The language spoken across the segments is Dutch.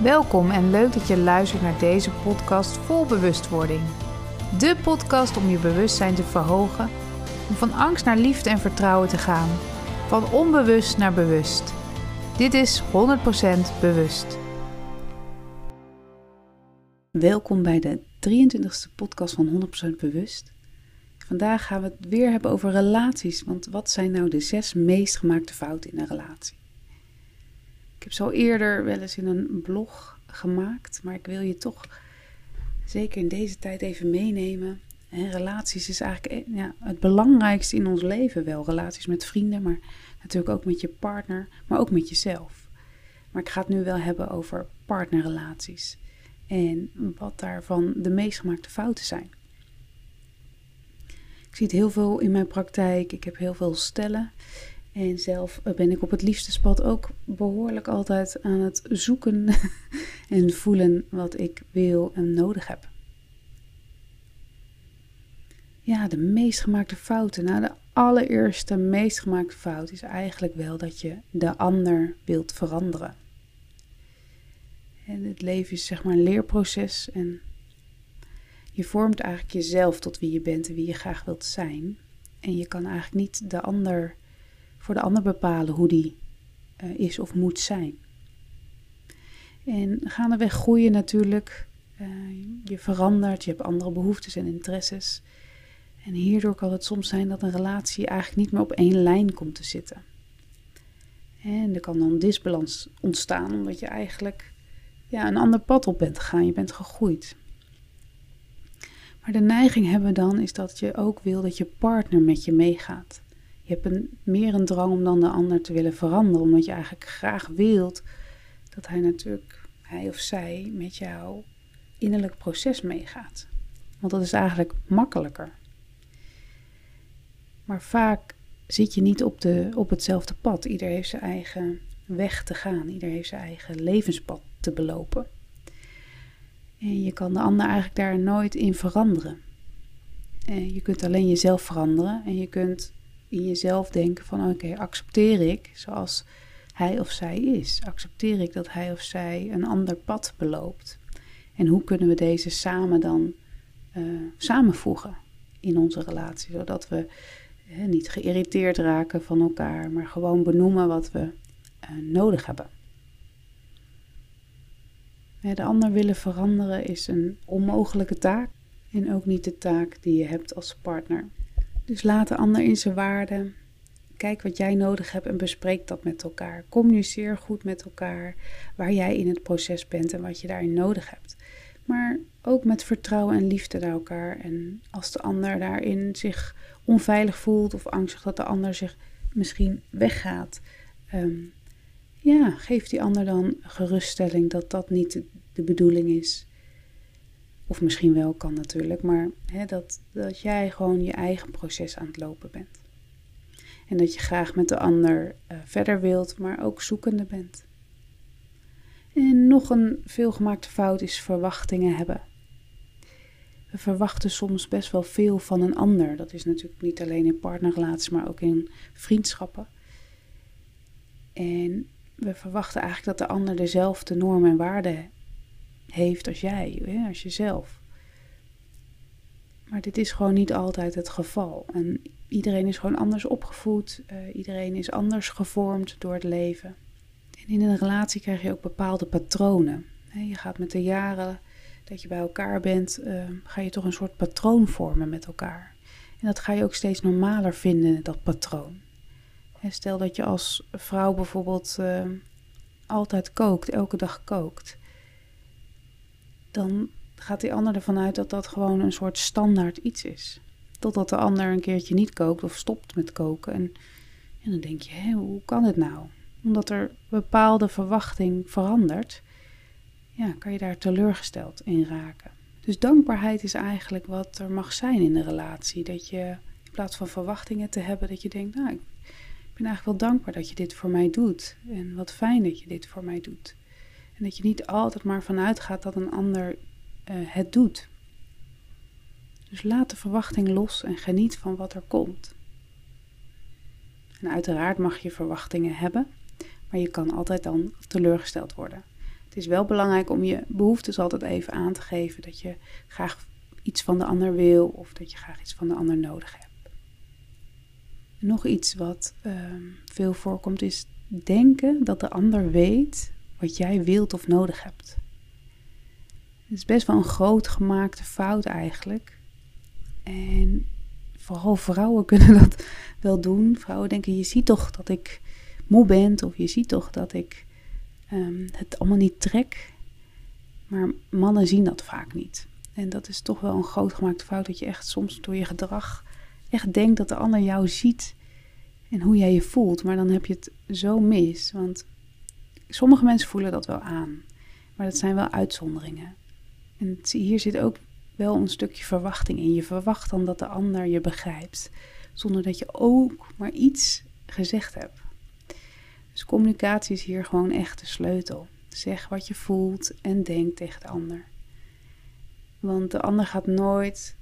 Welkom en leuk dat je luistert naar deze podcast vol bewustwording. De podcast om je bewustzijn te verhogen, om van angst naar liefde en vertrouwen te gaan, van onbewust naar bewust. Dit is 100% bewust. Welkom bij de 23e podcast van 100% bewust. Vandaag gaan we het weer hebben over relaties, want wat zijn nou de zes meest gemaakte fouten in een relatie? Ik heb zo eerder wel eens in een blog gemaakt, maar ik wil je toch zeker in deze tijd even meenemen. En relaties is eigenlijk eh, ja, het belangrijkste in ons leven wel. Relaties met vrienden, maar natuurlijk ook met je partner, maar ook met jezelf. Maar ik ga het nu wel hebben over partnerrelaties. En wat daarvan de meest gemaakte fouten zijn. Ik zie het heel veel in mijn praktijk. Ik heb heel veel stellen. En zelf ben ik op het liefdespad ook behoorlijk altijd aan het zoeken en voelen wat ik wil en nodig heb. Ja, de meest gemaakte fouten. Nou, de allereerste meest gemaakte fout is eigenlijk wel dat je de ander wilt veranderen. En het leven is zeg maar een leerproces en je vormt eigenlijk jezelf tot wie je bent en wie je graag wilt zijn. En je kan eigenlijk niet de ander voor de ander bepalen hoe die uh, is of moet zijn. En gaandeweg groeien natuurlijk. Uh, je verandert, je hebt andere behoeftes en interesses. En hierdoor kan het soms zijn dat een relatie eigenlijk niet meer op één lijn komt te zitten. En er kan dan disbalans ontstaan omdat je eigenlijk ja, een ander pad op bent gegaan. Je bent gegroeid. Maar de neiging hebben we dan is dat je ook wil dat je partner met je meegaat. Je hebt meer een drang om dan de ander te willen veranderen, omdat je eigenlijk graag wilt dat hij natuurlijk, hij of zij, met jouw innerlijk proces meegaat. Want dat is eigenlijk makkelijker. Maar vaak zit je niet op, de, op hetzelfde pad. Ieder heeft zijn eigen weg te gaan, ieder heeft zijn eigen levenspad te belopen. En je kan de ander eigenlijk daar nooit in veranderen. En je kunt alleen jezelf veranderen en je kunt in jezelf denken van oké, accepteer ik zoals hij of zij is? Accepteer ik dat hij of zij een ander pad beloopt? En hoe kunnen we deze samen dan uh, samenvoegen in onze relatie, zodat we niet geïrriteerd raken van elkaar, maar gewoon benoemen wat we uh, nodig hebben. De ander willen veranderen is een onmogelijke taak en ook niet de taak die je hebt als partner. Dus laat de ander in zijn waarde. Kijk wat jij nodig hebt en bespreek dat met elkaar. Communiceer goed met elkaar waar jij in het proces bent en wat je daarin nodig hebt. Maar ook met vertrouwen en liefde naar elkaar. En als de ander daarin zich onveilig voelt of angstig dat de ander zich misschien weggaat, um, ja, geef die ander dan geruststelling dat dat niet de bedoeling is. Of misschien wel kan natuurlijk, maar hè, dat, dat jij gewoon je eigen proces aan het lopen bent. En dat je graag met de ander uh, verder wilt, maar ook zoekende bent. En nog een veelgemaakte fout is verwachtingen hebben. We verwachten soms best wel veel van een ander. Dat is natuurlijk niet alleen in partnerrelaties, maar ook in vriendschappen. En we verwachten eigenlijk dat de ander dezelfde normen en waarden heeft als jij, hè, als jezelf. Maar dit is gewoon niet altijd het geval. En iedereen is gewoon anders opgevoed, uh, iedereen is anders gevormd door het leven. En in een relatie krijg je ook bepaalde patronen. Je gaat met de jaren dat je bij elkaar bent, uh, ga je toch een soort patroon vormen met elkaar. En dat ga je ook steeds normaler vinden, dat patroon. Stel dat je als vrouw bijvoorbeeld uh, altijd kookt, elke dag kookt dan gaat die ander ervan uit dat dat gewoon een soort standaard iets is. Totdat de ander een keertje niet kookt of stopt met koken. En, en dan denk je, hé, hoe kan het nou? Omdat er bepaalde verwachting verandert, ja, kan je daar teleurgesteld in raken. Dus dankbaarheid is eigenlijk wat er mag zijn in de relatie. Dat je in plaats van verwachtingen te hebben, dat je denkt, nou, ik ben eigenlijk wel dankbaar dat je dit voor mij doet. En wat fijn dat je dit voor mij doet. En dat je niet altijd maar vanuit gaat dat een ander uh, het doet. Dus laat de verwachting los en geniet van wat er komt. En uiteraard mag je verwachtingen hebben, maar je kan altijd dan teleurgesteld worden. Het is wel belangrijk om je behoeftes altijd even aan te geven. Dat je graag iets van de ander wil of dat je graag iets van de ander nodig hebt. Nog iets wat ehm, veel voorkomt is denken dat de ander weet wat jij wilt of nodig hebt. Het is best wel een groot gemaakte fout eigenlijk. En vooral vrouwen kunnen dat wel doen. Vrouwen denken, je ziet toch dat ik moe ben of je ziet toch dat ik um, het allemaal niet trek. Maar mannen zien dat vaak niet. En dat is toch wel een groot gemaakte fout dat je echt soms door je gedrag echt denkt dat de ander jou ziet en hoe jij je voelt. Maar dan heb je het zo mis. Want sommige mensen voelen dat wel aan. Maar dat zijn wel uitzonderingen. En hier zit ook wel een stukje verwachting in. Je verwacht dan dat de ander je begrijpt. Zonder dat je ook maar iets gezegd hebt. Dus communicatie is hier gewoon echt de sleutel. Zeg wat je voelt en denk tegen de ander. Want de ander gaat nooit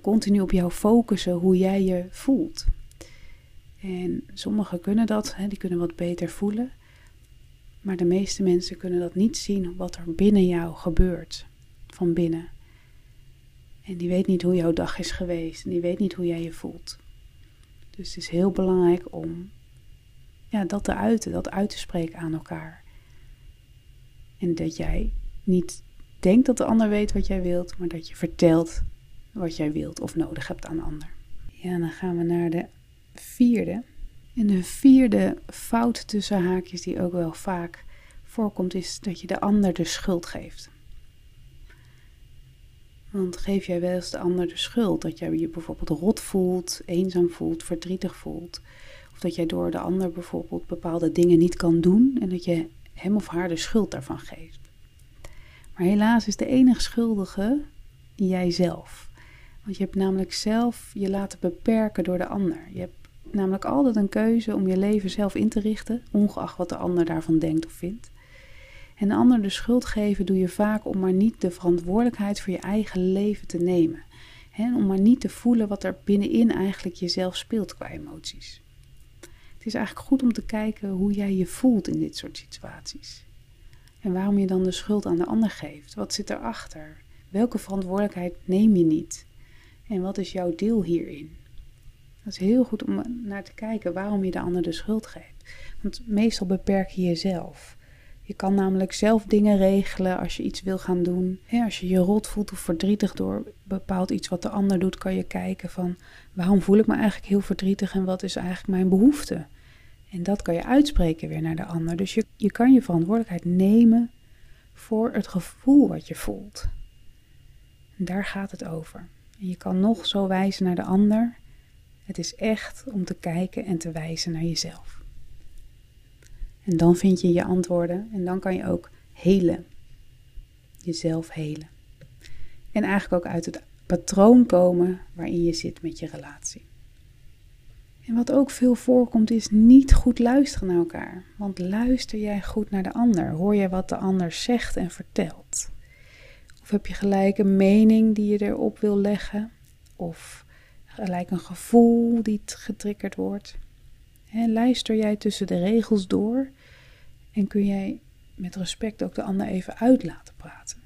continu op jou focussen hoe jij je voelt. En sommigen kunnen dat, hè, die kunnen wat beter voelen. Maar de meeste mensen kunnen dat niet zien wat er binnen jou gebeurt. Van binnen. En die weet niet hoe jouw dag is geweest. En die weet niet hoe jij je voelt. Dus het is heel belangrijk om ja, dat te uiten, dat uit te spreken aan elkaar. En dat jij niet denkt dat de ander weet wat jij wilt, maar dat je vertelt wat jij wilt of nodig hebt aan de ander. Ja, dan gaan we naar de vierde. En de vierde fout tussen haakjes die ook wel vaak voorkomt, is dat je de ander de schuld geeft. Want geef jij wel eens de ander de schuld dat jij je bijvoorbeeld rot voelt, eenzaam voelt, verdrietig voelt, of dat jij door de ander bijvoorbeeld bepaalde dingen niet kan doen en dat je hem of haar de schuld daarvan geeft. Maar helaas is de enige schuldige jijzelf. Want je hebt namelijk zelf je laten beperken door de ander. Je hebt namelijk altijd een keuze om je leven zelf in te richten, ongeacht wat de ander daarvan denkt of vindt. En de ander de schuld geven doe je vaak om maar niet de verantwoordelijkheid voor je eigen leven te nemen. En om maar niet te voelen wat er binnenin eigenlijk jezelf speelt qua emoties. Het is eigenlijk goed om te kijken hoe jij je voelt in dit soort situaties. En waarom je dan de schuld aan de ander geeft. Wat zit erachter? Welke verantwoordelijkheid neem je niet? En wat is jouw deel hierin? Dat is heel goed om naar te kijken waarom je de ander de schuld geeft. Want meestal beperk je jezelf. Je kan namelijk zelf dingen regelen als je iets wil gaan doen. als je je rot voelt of verdrietig door bepaald iets wat de ander doet, kan je kijken van waarom voel ik me eigenlijk heel verdrietig en wat is eigenlijk mijn behoefte. En dat kan je uitspreken weer naar de ander. Dus je, je kan je verantwoordelijkheid nemen voor het gevoel wat je voelt. En daar gaat het over. En je kan nog zo wijzen naar de ander. Het is echt om te kijken en te wijzen naar jezelf. En dan vind je je antwoorden en dan kan je ook helen. Jezelf helen. En eigenlijk ook uit het patroon komen waarin je zit met je relatie. En wat ook veel voorkomt is niet goed luisteren naar elkaar. Want luister jij goed naar de ander? Hoor je wat de ander zegt en vertelt? Of heb je gelijk een mening die je erop wil leggen? Of gelijk een gevoel die getriggerd wordt? En luister jij tussen de regels door en kun jij met respect ook de ander even uit laten praten?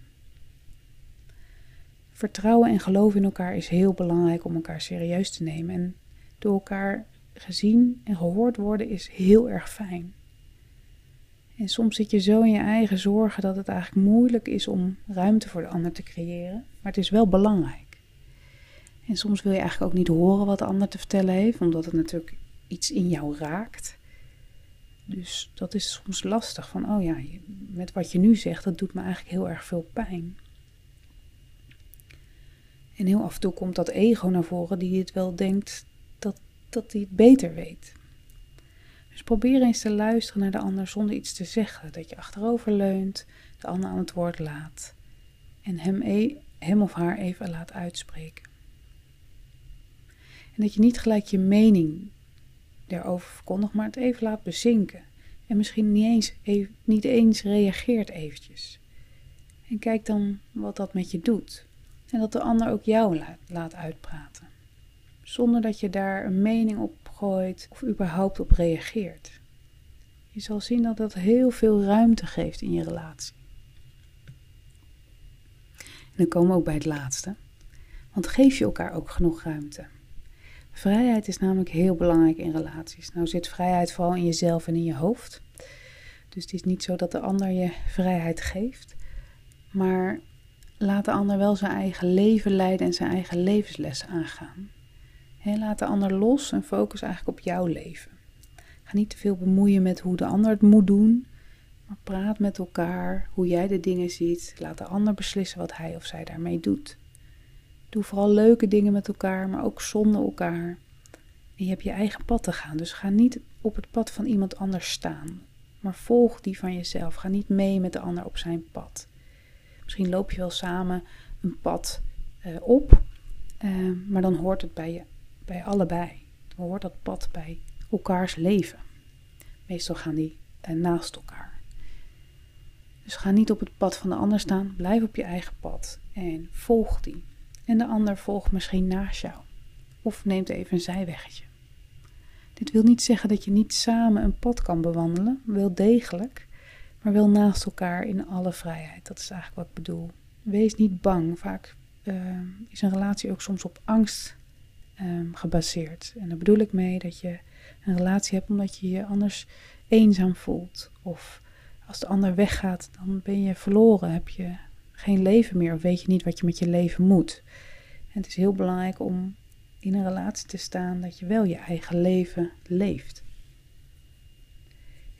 Vertrouwen en geloof in elkaar is heel belangrijk om elkaar serieus te nemen. En door elkaar gezien en gehoord worden is heel erg fijn. En soms zit je zo in je eigen zorgen dat het eigenlijk moeilijk is om ruimte voor de ander te creëren. Maar het is wel belangrijk. En soms wil je eigenlijk ook niet horen wat de ander te vertellen heeft, omdat het natuurlijk iets in jou raakt. Dus dat is soms lastig van, oh ja, met wat je nu zegt, dat doet me eigenlijk heel erg veel pijn. En heel af en toe komt dat ego naar voren die het wel denkt dat, dat hij het beter weet. Dus probeer eens te luisteren naar de ander zonder iets te zeggen. Dat je achterover leunt, de ander aan het woord laat en hem, e hem of haar even laat uitspreken. En dat je niet gelijk je mening daarover verkondigt, maar het even laat bezinken. En misschien niet eens, even, niet eens reageert eventjes. En kijk dan wat dat met je doet. En dat de ander ook jou laat, laat uitpraten. Zonder dat je daar een mening op gooit of überhaupt op reageert. Je zal zien dat dat heel veel ruimte geeft in je relatie. En dan komen we ook bij het laatste. Want geef je elkaar ook genoeg ruimte? Vrijheid is namelijk heel belangrijk in relaties. Nou zit vrijheid vooral in jezelf en in je hoofd. Dus het is niet zo dat de ander je vrijheid geeft. Maar laat de ander wel zijn eigen leven leiden en zijn eigen levenslessen aangaan. laat de ander los en focus eigenlijk op jouw leven. Ga niet te veel bemoeien met hoe de ander het moet doen. Maar praat met elkaar hoe jij de dingen ziet. Laat de ander beslissen wat hij of zij daarmee doet. Doe vooral leuke dingen met elkaar, maar ook zonder elkaar. En je hebt je eigen pad te gaan. Dus ga niet op het pad van iemand anders staan. Maar volg die van jezelf. Ga niet mee met de ander op zijn pad. Misschien loop je wel samen een pad uh, op. Uh, maar dan hoort het bij, je, bij allebei. Dan hoort dat pad bij elkaars leven. Meestal gaan die uh, naast elkaar. Dus ga niet op het pad van de ander staan. Blijf op je eigen pad. En volg die. En de ander volgt misschien naast jou. Of neemt even een zijweggetje. Dit wil niet zeggen dat je niet samen een pad kan bewandelen, wel degelijk, maar wel naast elkaar in alle vrijheid. Dat is eigenlijk wat ik bedoel. Wees niet bang. Vaak uh, is een relatie ook soms op angst um, gebaseerd. En daar bedoel ik mee dat je een relatie hebt omdat je je anders eenzaam voelt. Of als de ander weggaat, dan ben je verloren. Heb je geen leven meer of weet je niet wat je met je leven moet. En het is heel belangrijk om in een relatie te staan dat je wel je eigen leven leeft.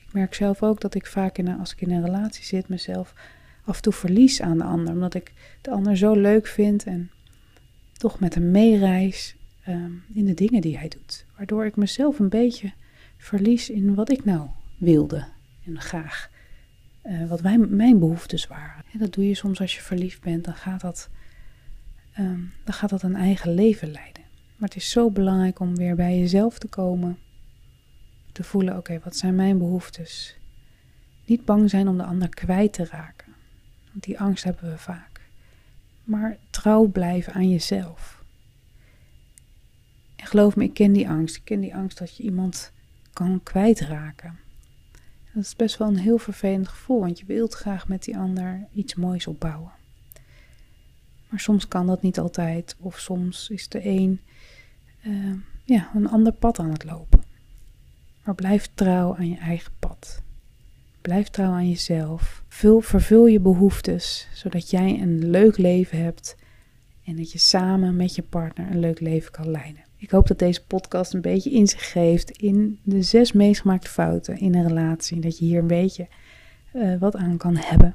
Ik merk zelf ook dat ik vaak in als ik in een relatie zit mezelf af en toe verlies aan de ander. Omdat ik de ander zo leuk vind en toch met hem meereis um, in de dingen die hij doet. Waardoor ik mezelf een beetje verlies in wat ik nou wilde en graag. Uh, wat wij, mijn behoeftes waren. En dat doe je soms als je verliefd bent. Dan gaat dat, um, dan gaat dat een eigen leven leiden. Maar het is zo belangrijk om weer bij jezelf te komen. Te voelen, oké, wat zijn mijn behoeftes? Niet bang zijn om de ander kwijt te raken. Want die angst hebben we vaak. Maar trouw blijven aan jezelf. En geloof me, ik ken die angst. Ik ken die angst dat je iemand kan kwijtraken. Dat is best wel een heel vervelend gevoel, want je wilt graag met die ander iets moois opbouwen. Maar soms kan dat niet altijd, of soms is de een uh, ja, een ander pad aan het lopen. Maar blijf trouw aan je eigen pad. Blijf trouw aan jezelf. Vul, vervul je behoeftes, zodat jij een leuk leven hebt en dat je samen met je partner een leuk leven kan leiden. Ik hoop dat deze podcast een beetje inzicht geeft in de zes meest gemaakte fouten in een relatie. Dat je hier een beetje uh, wat aan kan hebben.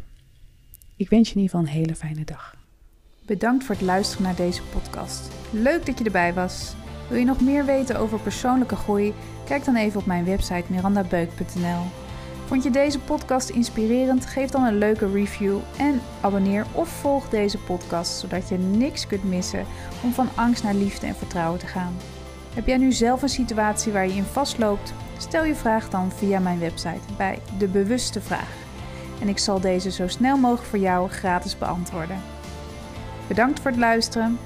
Ik wens je in ieder geval een hele fijne dag. Bedankt voor het luisteren naar deze podcast. Leuk dat je erbij was. Wil je nog meer weten over persoonlijke groei? Kijk dan even op mijn website mirandabeuk.nl. Vond je deze podcast inspirerend? Geef dan een leuke review en abonneer of volg deze podcast zodat je niks kunt missen om van angst naar liefde en vertrouwen te gaan. Heb jij nu zelf een situatie waar je in vastloopt? Stel je vraag dan via mijn website bij De Bewuste Vraag. En ik zal deze zo snel mogelijk voor jou gratis beantwoorden. Bedankt voor het luisteren.